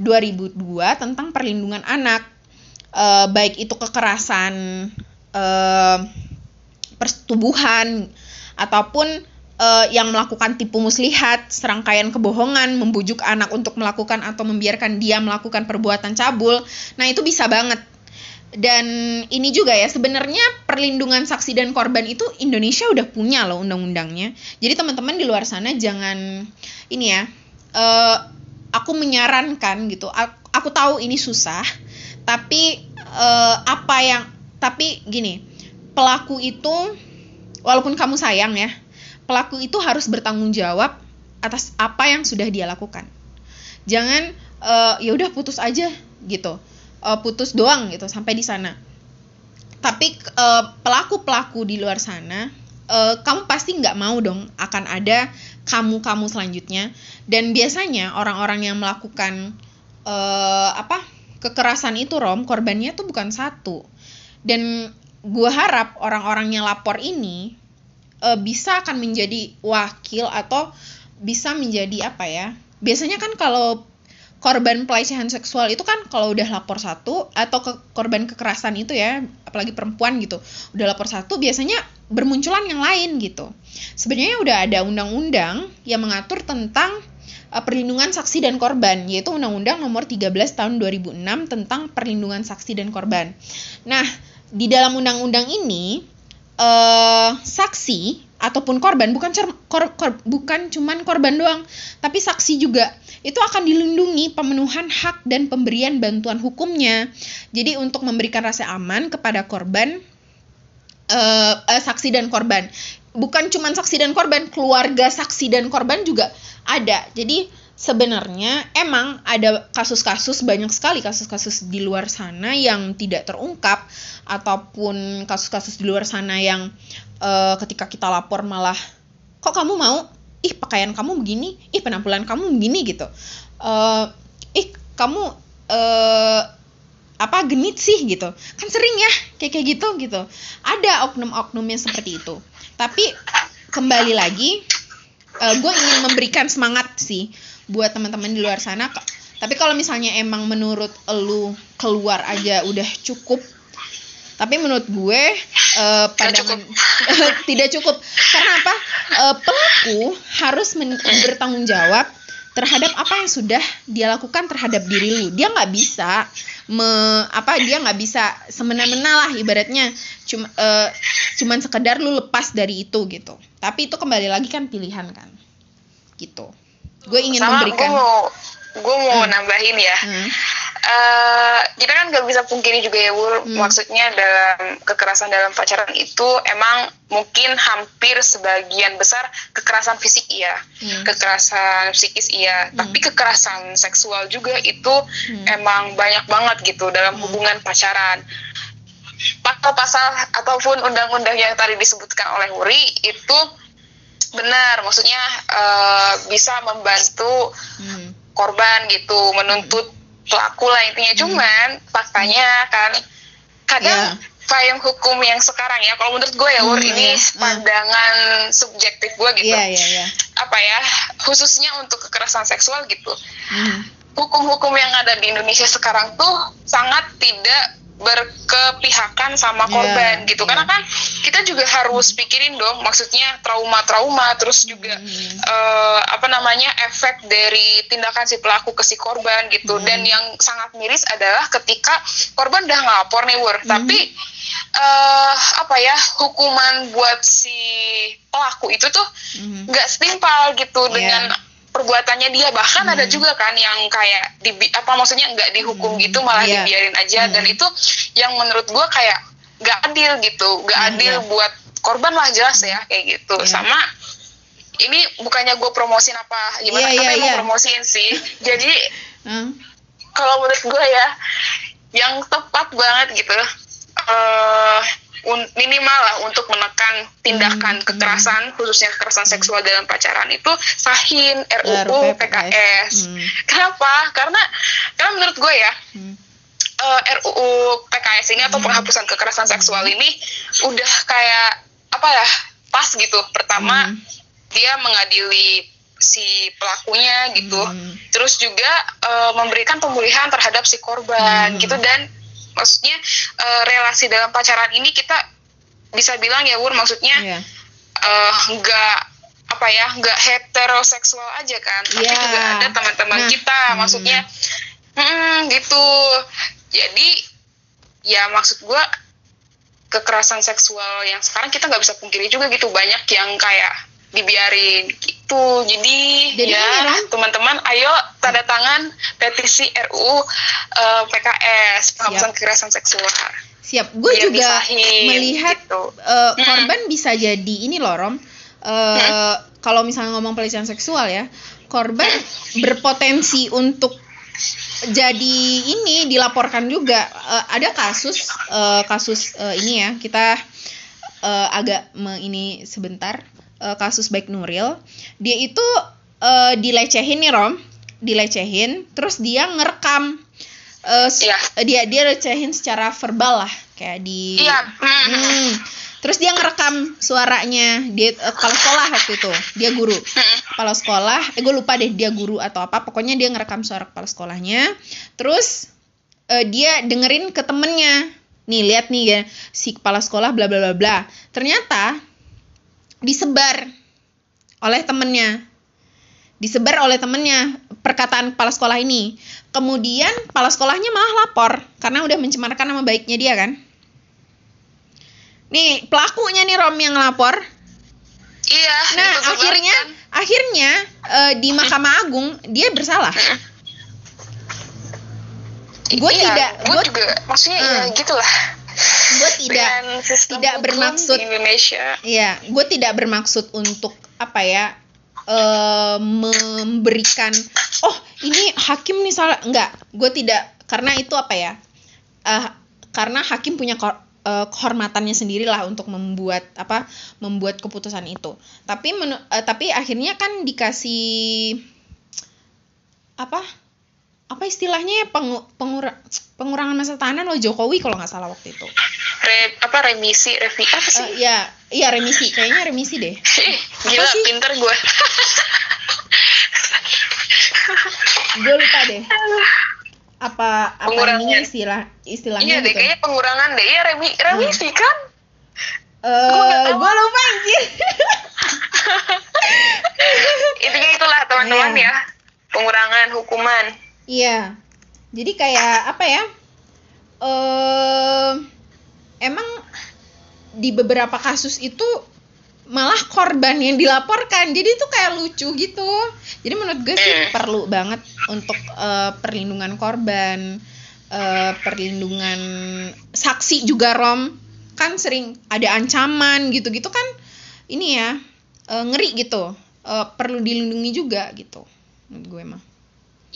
2002 tentang perlindungan anak. Uh, baik itu kekerasan uh, persetubuhan ataupun uh, yang melakukan tipu muslihat, serangkaian kebohongan, membujuk anak untuk melakukan atau membiarkan dia melakukan perbuatan cabul. Nah, itu bisa banget. Dan ini juga ya, sebenarnya perlindungan saksi dan korban itu Indonesia udah punya loh undang-undangnya. Jadi teman-teman di luar sana jangan ini ya, uh, aku menyarankan gitu. Aku, aku tahu ini susah, tapi uh, apa yang tapi gini, pelaku itu walaupun kamu sayang ya, pelaku itu harus bertanggung jawab atas apa yang sudah dia lakukan. Jangan uh, ya udah putus aja gitu, uh, putus doang gitu sampai di sana. Tapi eh, pelaku-pelaku di luar sana, uh, kamu pasti nggak mau dong akan ada kamu-kamu selanjutnya. Dan biasanya orang-orang yang melakukan uh, apa kekerasan itu rom korbannya tuh bukan satu. Dan gue harap orang-orang yang lapor ini uh, bisa akan menjadi wakil atau bisa menjadi apa ya? Biasanya kan kalau korban pelecehan seksual itu kan kalau udah lapor satu atau ke korban kekerasan itu ya apalagi perempuan gitu udah lapor satu biasanya bermunculan yang lain gitu sebenarnya udah ada undang-undang yang mengatur tentang uh, perlindungan saksi dan korban yaitu undang-undang nomor 13 tahun 2006 tentang perlindungan saksi dan korban nah di dalam undang-undang ini uh, saksi ataupun korban bukan cer, kor, kor, bukan cuman korban doang tapi saksi juga itu akan dilindungi pemenuhan hak dan pemberian bantuan hukumnya. Jadi untuk memberikan rasa aman kepada korban uh, uh, saksi dan korban. Bukan cuman saksi dan korban keluarga saksi dan korban juga ada. Jadi sebenarnya emang ada kasus-kasus banyak sekali kasus-kasus di luar sana yang tidak terungkap ataupun kasus-kasus di luar sana yang uh, ketika kita lapor malah kok kamu mau? Ih pakaian kamu begini? Ih penampilan kamu begini? Gitu. Uh, ih kamu uh, apa genit sih? Gitu. Kan sering ya kayak kayak gitu gitu. Ada oknum-oknumnya seperti itu. Tapi kembali lagi uh, gue ingin memberikan semangat sih buat teman-teman di luar sana tapi kalau misalnya emang menurut lu keluar aja udah cukup tapi menurut gue uh, pandangan tidak cukup. Karena apa? Uh, pelaku harus bertanggung jawab terhadap apa yang sudah dia lakukan terhadap diri lu. Dia nggak bisa me apa dia nggak bisa semena-mena lah ibaratnya. Cuma uh, cuman sekedar lu lepas dari itu gitu. Tapi itu kembali lagi kan pilihan kan. Gitu gue ingin Sama memberikan gue mau gue mau Hmm. nambahin ya Hmm, eh kita kan gak bisa pungkiri juga ya Wur, Hmm. maksudnya dalam kekerasan dalam pacaran itu emang mungkin hampir sebagian besar kekerasan fisik iya, Hmm. kekerasan psikis iya, tapi kekerasan seksual juga itu Hmm. emang banyak banget gitu dalam hubungan pacaran. Pasal-pasal ataupun undang-undang yang tadi disebutkan oleh Wuri itu benar, maksudnya eh, bisa membantu hmm, korban gitu menuntut pelaku lah intinya. Cuman faktanya kan kadang Ya. payung hukum yang sekarang ya kalau menurut gue ya Wur Hmm, ini iya. pandangan subjektif gue gitu. Iya iya iya. Apa ya khususnya untuk kekerasan seksual gitu. Hmm, hukum-hukum yang ada di Indonesia sekarang tuh sangat tidak berkepihakan sama Iya, korban gitu iya. karena kan kita juga harus pikirin dong maksudnya trauma-trauma terus juga Hmm. eh, apa namanya efek dari tindakan si pelaku ke si korban gitu Hmm. dan yang sangat miris adalah ketika korban udah ngelapor nih Wur Hmm. tapi eh apa ya hukuman buat si pelaku itu tuh hmm. nggak setimpal gitu Iya. dengan perbuatannya dia bahkan ada Hmm. juga kan yang kayak di apa maksudnya nggak dihukum gitu malah Iya. dibiarin aja dan Hmm. itu yang menurut gua kayak nggak adil gitu nggak Iya, adil iya. buat korban lah jelas ya kayak gitu Iya. sama ini bukannya gue promosin apa gimana Iya, tapi iya, emang iya. promosiin sih jadi Hmm, kalau menurut gue ya yang tepat banget gitu eh un- minimal lah untuk menekan tindakan Hmm, kekerasan khususnya kekerasan seksual dalam pacaran itu sahin RUU PKS. Hmm. Kenapa? Karena karena menurut gue ya hmm. eh, RUU PKS ini atau penghapusan kekerasan seksual ini udah kayak apa ya pas gitu. Pertama Hmm. dia mengadili si pelakunya gitu Hmm. terus juga eh, memberikan pemulihan terhadap si korban Hmm. gitu dan maksudnya eh, relasi dalam pacaran ini kita bisa bilang ya Wur maksudnya Iya. eh, nggak apa ya nggak heteroseksual aja kan tapi Iya. juga ada teman-teman Nah, kita hmm. maksudnya hmm, gitu jadi ya maksud gua kekerasan seksual yang sekarang kita nggak bisa pungkiri juga gitu banyak yang kayak dibiarin gitu jadi, Jadi ya teman-teman ayo tanda tangan petisi RUU eh, PKS penghapusan kekerasan seksual Siap, gue Biar juga disahin, melihat gitu. eh, Mm. korban bisa jadi ini loh Rom. Eh, Kalau misalnya ngomong pelecehan seksual ya, korban berpotensi untuk jadi ini dilaporkan juga. Eh, ada kasus eh, kasus eh, ini ya kita eh, agak me- ini sebentar Eh, kasus baik Nuril. Dia itu eh, dilecehin nih Rom, dilecehin, terus dia ngerekam eh, s- Iya. dia dia lecehin secara verbal lah kayak di iya hmm. Hmm. Terus dia ngerekam suaranya dia eh, kepala sekolah waktu itu. Dia guru. Hmm. Kepala sekolah, eh gue lupa deh dia guru atau apa. Pokoknya dia ngerekam suara kepala sekolahnya. Terus eh, dia dengerin ke temennya. Nih lihat nih ya si kepala sekolah bla bla bla bla. Ternyata disebar oleh temennya. Disebar oleh temennya perkataan kepala sekolah ini. Kemudian kepala sekolahnya malah lapor karena udah mencemarkan nama baiknya dia kan. Nih pelakunya nih Rom yang lapor. iya Nah akhirnya kan. akhirnya eh, di Mahkamah Agung dia bersalah. Gue Iya, tidak, gue juga maksudnya ya Hmm. gitulah gue tidak tidak bermaksud di Indonesia. Iya, gue tidak bermaksud untuk apa ya eh memberikan oh ini hakim nih salah. Enggak gue tidak karena itu apa ya eh karena hakim punya kor- eh, kehormatannya sendiri lah untuk membuat apa membuat keputusan itu. Tapi menu- eh, tapi akhirnya kan dikasih apa apa istilahnya ya pengu- pengura- pengurangan masa tahanan oleh Jokowi kalau nggak salah waktu itu. Re, apa remisi revi apa sih? Eh, ya iya remisi. Kayaknya remisi deh. Gila sih? pinter gue gue lupa deh. Apa apa ininya istilah istilahnya iya deh gitu? kayaknya pengurangan deh. Iya remi, remisi kan? Eh, Gua nggak tahu. gue lupa anjir. Intinya itulah teman-teman Iya. ya. Pengurangan hukuman Iya. Jadi kayak apa ya? Eh emang di beberapa kasus itu malah korban yang dilaporkan. Jadi itu kayak lucu gitu. Jadi menurut gue sih Hmm. perlu banget untuk eh, perlindungan korban, eh, perlindungan saksi juga Rom. Kan sering ada ancaman gitu-gitu kan ini ya eh, ngeri gitu. Eh, perlu dilindungi juga gitu. Menurut gue mah.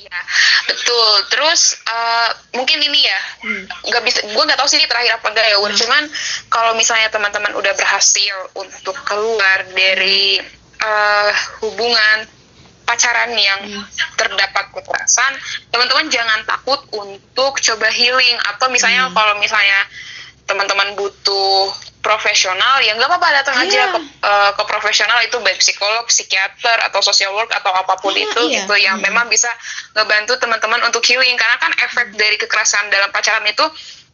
Iya, betul. Terus eh, mungkin ini ya, Hmm. nggak bisa, gue nggak tahu sih ini terakhir apa enggak ya. Hmm. Cuman kalau misalnya teman-teman udah berhasil untuk keluar dari eh, hubungan pacaran yang Hmm. terdapat kekerasan, teman-teman jangan takut untuk coba healing atau misalnya Hmm. kalau misalnya teman-teman butuh profesional ya nggak apa-apa datang aja Iya. ke, eh, ke profesional itu baik psikolog, psikiater atau social work atau apa pun Iya, itu iya. gitu yang Hmm. memang bisa ngebantu teman-teman untuk healing karena kan efek dari kekerasan dalam pacaran itu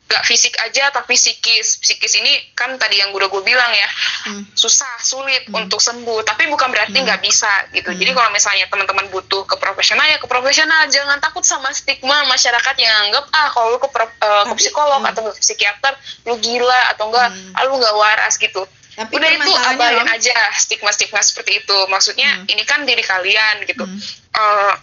gak fisik aja tapi psikis psikis ini kan tadi yang udah gue bilang ya Hmm. susah sulit Hmm. untuk sembuh tapi bukan berarti Hmm. nggak bisa gitu Hmm. jadi kalau misalnya teman-teman butuh ke profesional ya ke profesional jangan takut sama stigma masyarakat yang anggap ah kalau lu ke, pro- eh, ke psikolog hmm. atau ke psikiater lu gila atau enggak Hmm. ah, lu nggak waras gitu Tapi udah itu permasalahannya, abain aja stigma-stigma seperti itu maksudnya Hmm. ini kan diri kalian gitu Hmm. Eh,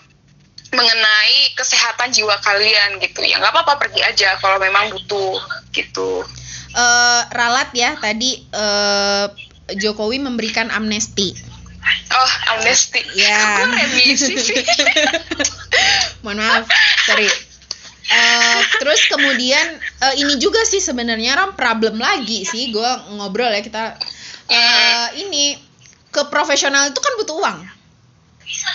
mengenai kesehatan jiwa kalian gitu ya nggak apa-apa pergi aja kalau memang butuh gitu eh, ralat ya tadi eh, Jokowi memberikan amnesti. oh amnesti Ya. Remisi sih Mohon maaf, sorry. Eh, terus kemudian eh, ini juga sih sebenarnya Rom problem lagi sih gue ngobrol ya kita eh, ini ke profesional itu kan butuh uang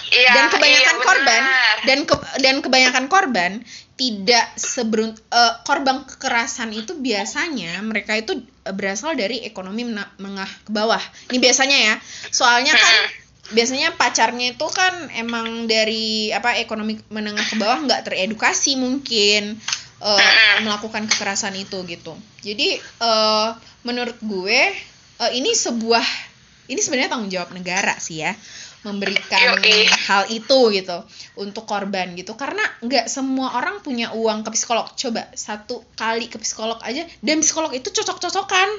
Iya, dan kebanyakan iya, korban dan ke, dan kebanyakan korban tidak seberun eh, korban kekerasan itu biasanya mereka itu eh, berasal dari ekonomi menengah ke bawah. Ini biasanya ya. Soalnya kan biasanya pacarnya itu kan emang dari apa ekonomi menengah ke bawah nggak teredukasi mungkin Mm-mm. melakukan kekerasan itu gitu. Jadi eh, menurut gue eh, ini sebuah ini sebenarnya tanggung jawab negara sih ya memberikan Yoi. hal itu gitu untuk korban gitu karena nggak semua orang punya uang ke psikolog coba satu kali ke psikolog aja dan psikolog itu cocok-cocokan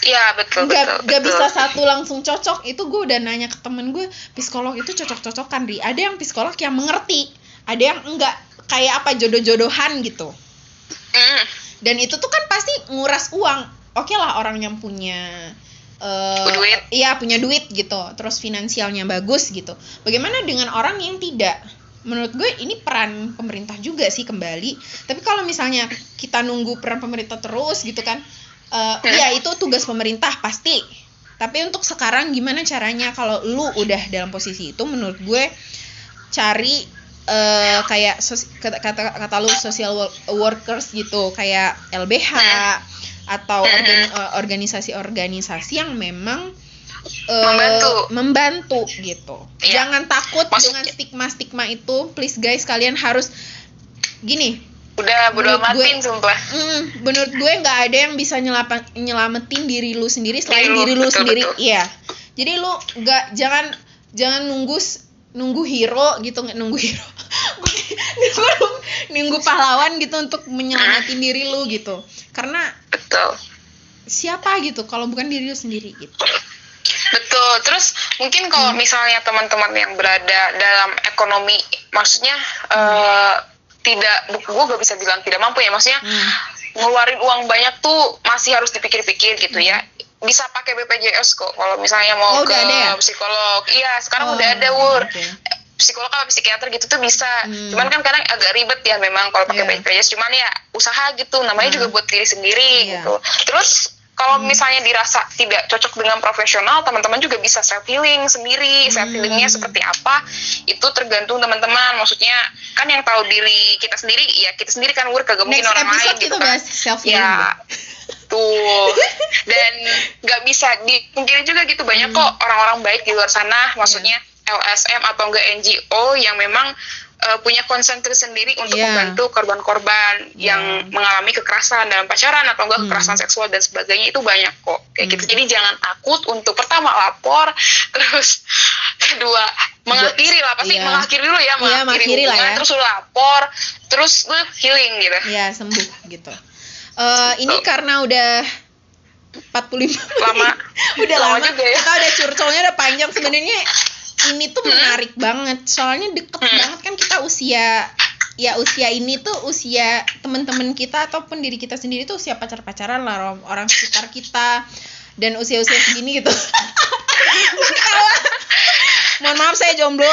Iya betul nggak betul. nggak betul. bisa satu langsung cocok itu gue udah nanya ke temen gue psikolog itu cocok-cocokan ri ada yang psikolog yang mengerti ada yang enggak kayak apa jodoh-jodohan gitu Mm. dan itu tuh kan pasti nguras uang oke lah orang yang punya Duit. iya punya duit gitu. Terus finansialnya bagus gitu. Bagaimana dengan orang yang tidak? Menurut gue ini peran pemerintah juga sih kembali. Tapi kalau misalnya kita nunggu peran pemerintah terus gitu kan eh, iya itu tugas pemerintah pasti. Tapi untuk sekarang gimana caranya kalau lu udah dalam posisi itu menurut gue cari eh, kayak sos- kata, kata kata lu social wo- workers gitu kayak LBH atau eh, organisasi-organisasi yang memang eh, Membantu. membantu gitu Iya. jangan takut Maksudnya- dengan stigma-stigma itu please guys kalian harus gini Udah bodo Menurut gue- amatin sumpah. Mm, menurut gue nggak ada yang bisa nyelapa, nyelamatin diri lu sendiri selain Diri lu, diri lu betul, sendiri. betul. Iya. Jadi lu nggak jangan jangan nunggu nunggu hero gitu nggak nunggu hero. Nunggu, nunggu pahlawan gitu untuk menyelamatin diri lu gitu. Karena Betul. siapa gitu kalau bukan diri lu sendiri gitu. Betul. Terus mungkin kalau Hmm. misalnya teman-teman yang berada dalam ekonomi, maksudnya eh, tidak, gue gak bisa bilang tidak mampu ya, maksudnya Hmm. ngeluarin uang banyak tuh masih harus dipikir-pikir gitu ya. Bisa pakai BPJS kok kalau misalnya Oh, mau udah ke ya? psikolog. Iya, Oh, sekarang udah ada wur. oke. Psikolog atau psikiater gitu tuh bisa. Hmm. Cuman kan kadang agak ribet ya memang kalau pakai Iya. BPJS. Cuman ya usaha gitu, namanya Hmm. juga buat diri sendiri Iya. gitu. Terus kalau misalnya dirasa tidak cocok dengan profesional, teman-teman juga bisa self healing sendiri. Self healingnya Hmm. seperti apa? Itu tergantung teman-teman. Maksudnya kan yang tahu diri kita sendiri, ya kita sendiri kan wur kagak mungkin orang lain episode gitu kan. self healing. Ya, tuh. Dan nggak bisa dipungkiri juga gitu banyak kok orang-orang baik di luar sana, maksudnya LSM atau enggak NGO yang memang uh, punya concern tersendiri untuk Iya. membantu korban-korban Iya. yang mengalami kekerasan dalam pacaran atau enggak Hmm. kekerasan seksual dan sebagainya itu banyak kok kayak Hmm. gitu jadi jangan takut untuk pertama lapor terus kedua mengakhiri lah pasti Iya. mengakhiri dulu ya Iya, mengakhiri lah hubungan, ya. terus lu lapor terus lu healing gitu ya sembuh gitu Eh, ini karena udah 45 Lama. udah Lama lama, juga ya. kita udah curcolnya udah panjang sebenarnya ini tuh menarik banget. Soalnya deket banget kan kita usia ya usia ini tuh usia teman-teman kita ataupun diri kita sendiri tuh usia pacar-pacaran lah orang sekitar kita dan usia-usia segini gitu. Mohon maaf saya jomblo.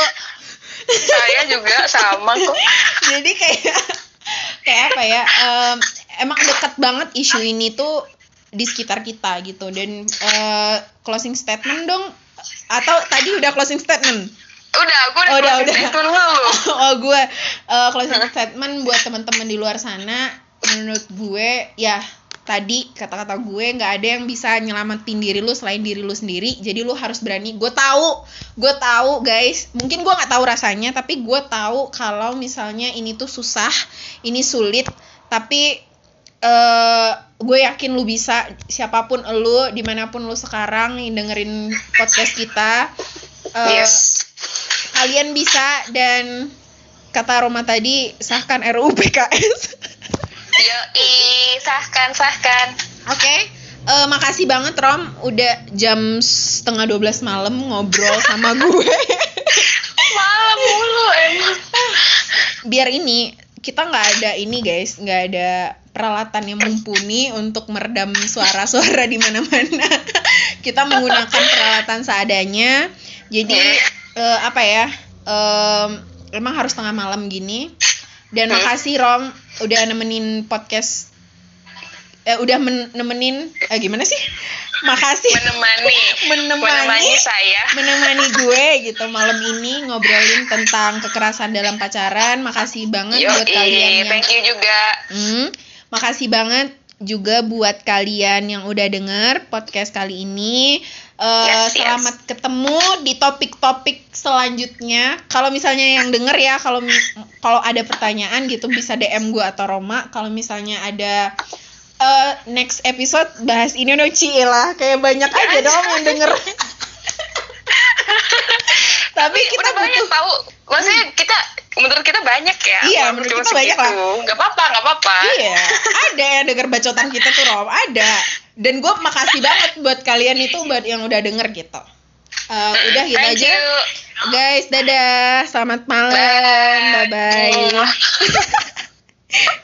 Saya juga sama kok. Jadi kayak kayak apa ya em, emang dekat banget isu ini tuh di sekitar kita gitu. Dan eh, closing statement dong atau tadi udah closing statement? Udah gue Oh, udah, udah. dulu oh gue eh, closing statement buat teman-teman di luar sana. Menurut gue ya tadi kata-kata gue nggak ada yang bisa nyelamatin diri lu selain diri lu sendiri. Jadi lu harus berani. Gue tahu gue tahu guys. Mungkin gue nggak tahu rasanya tapi gue tahu kalau misalnya ini tuh susah ini sulit. Tapi eh gue yakin lu bisa siapa pun lu di mana pun lu sekarang dengerin podcast kita eh, yes kalian bisa dan kata Roma tadi sahkan RUU PKS. Yo, sahkan, sahkan. Oke. Eh, makasih banget Rom udah jam setengah 12 malam ngobrol sama gue. Malam mulu emang. Biar ini kita nggak ada ini guys, nggak ada peralatan yang mumpuni untuk meredam suara-suara di mana-mana. kita menggunakan peralatan seadanya. Jadi eh, apa ya? em, emang harus tengah malam gini. Dan makasih Rom udah nemenin podcast eh udah men- nemenin eh gimana sih? Makasih Menemani. Menemani. Menemani saya. menemani gue gitu malam ini ngobrolin tentang kekerasan dalam pacaran. Makasih banget Yo, buat kalian yang thank you juga. Hmm, makasih banget juga buat kalian yang udah denger podcast kali ini. Eh, Yes, yes. selamat ketemu di topik-topik selanjutnya. Kalau misalnya yang denger ya, kalau kalau ada pertanyaan gitu bisa DM gue atau Roma. Kalau misalnya ada eh, next episode bahas ini no lah kayak banyak aja dong yang denger. Tapi kita Udah banyak butuh tahu. Maksudnya kita menurut kita banyak ya. Iya, menurut kita banyak segitu. Nggak apa-apa, nggak apa-apa. Iya, ada yang denger bacotan kita tuh Rom, ada. Dan gue makasih banget buat kalian itu buat yang udah denger gitu. Eh, udah gitu Thank aja. you. Guys, dadah. Selamat malam. Bye bye. Bye.